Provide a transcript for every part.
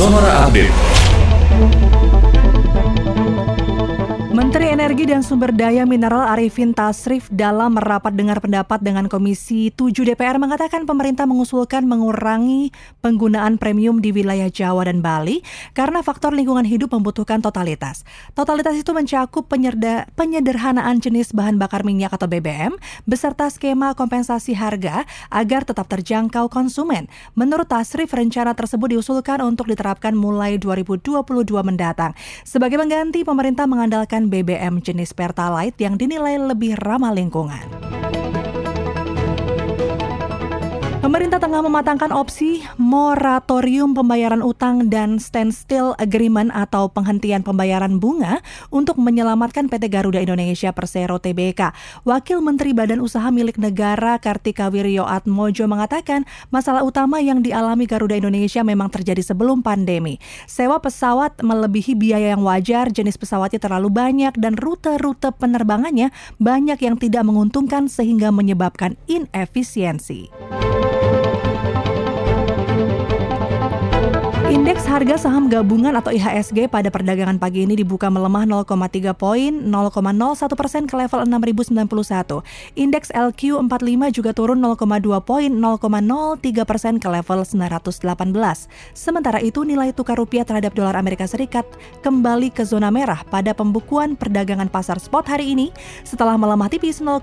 Sonora Update. Energi dan Sumber Daya Mineral Arifin Tasrif dalam merapat dengar pendapat dengan Komisi 7 DPR mengatakan pemerintah mengusulkan mengurangi penggunaan premium di wilayah Jawa dan Bali karena faktor lingkungan hidup membutuhkan totalitas. Totalitas itu mencakup penyerda, penyederhanaan jenis bahan bakar minyak atau BBM beserta skema kompensasi harga agar tetap terjangkau konsumen. Menurut Tasrif, rencana tersebut diusulkan untuk diterapkan mulai 2022 mendatang. Sebagai pengganti, pemerintah mengandalkan BBM jenis Pertalite yang dinilai lebih ramah lingkungan. Pemerintah tengah mematangkan opsi moratorium pembayaran utang dan standstill agreement atau penghentian pembayaran bunga untuk menyelamatkan PT Garuda Indonesia Persero Tbk. Wakil Menteri Badan Usaha Milik Negara Kartika Wiryo Atmojo mengatakan masalah utama yang dialami Garuda Indonesia memang terjadi sebelum pandemi. Sewa pesawat melebihi biaya yang wajar, jenis pesawatnya terlalu banyak dan rute-rute penerbangannya banyak yang tidak menguntungkan sehingga menyebabkan inefisiensi. Indeks harga saham gabungan atau IHSG pada perdagangan pagi ini dibuka melemah 0,3 poin, 0,01 persen ke level 6091. Indeks LQ45 juga turun 0,2 poin, 0,03 persen ke level 918. Sementara itu nilai tukar rupiah terhadap dolar Amerika Serikat kembali ke zona merah pada pembukuan perdagangan pasar spot hari ini setelah melemah tipis 0,04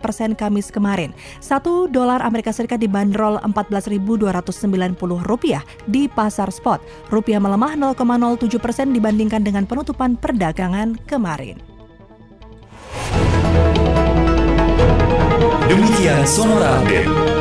persen Kamis kemarin. Satu dolar Amerika Serikat dibanderol 14.290 rupiah di pasar pasar spot. Rupiah melemah 0,07 persen dibandingkan dengan penutupan perdagangan kemarin. Demikian Sonora Update.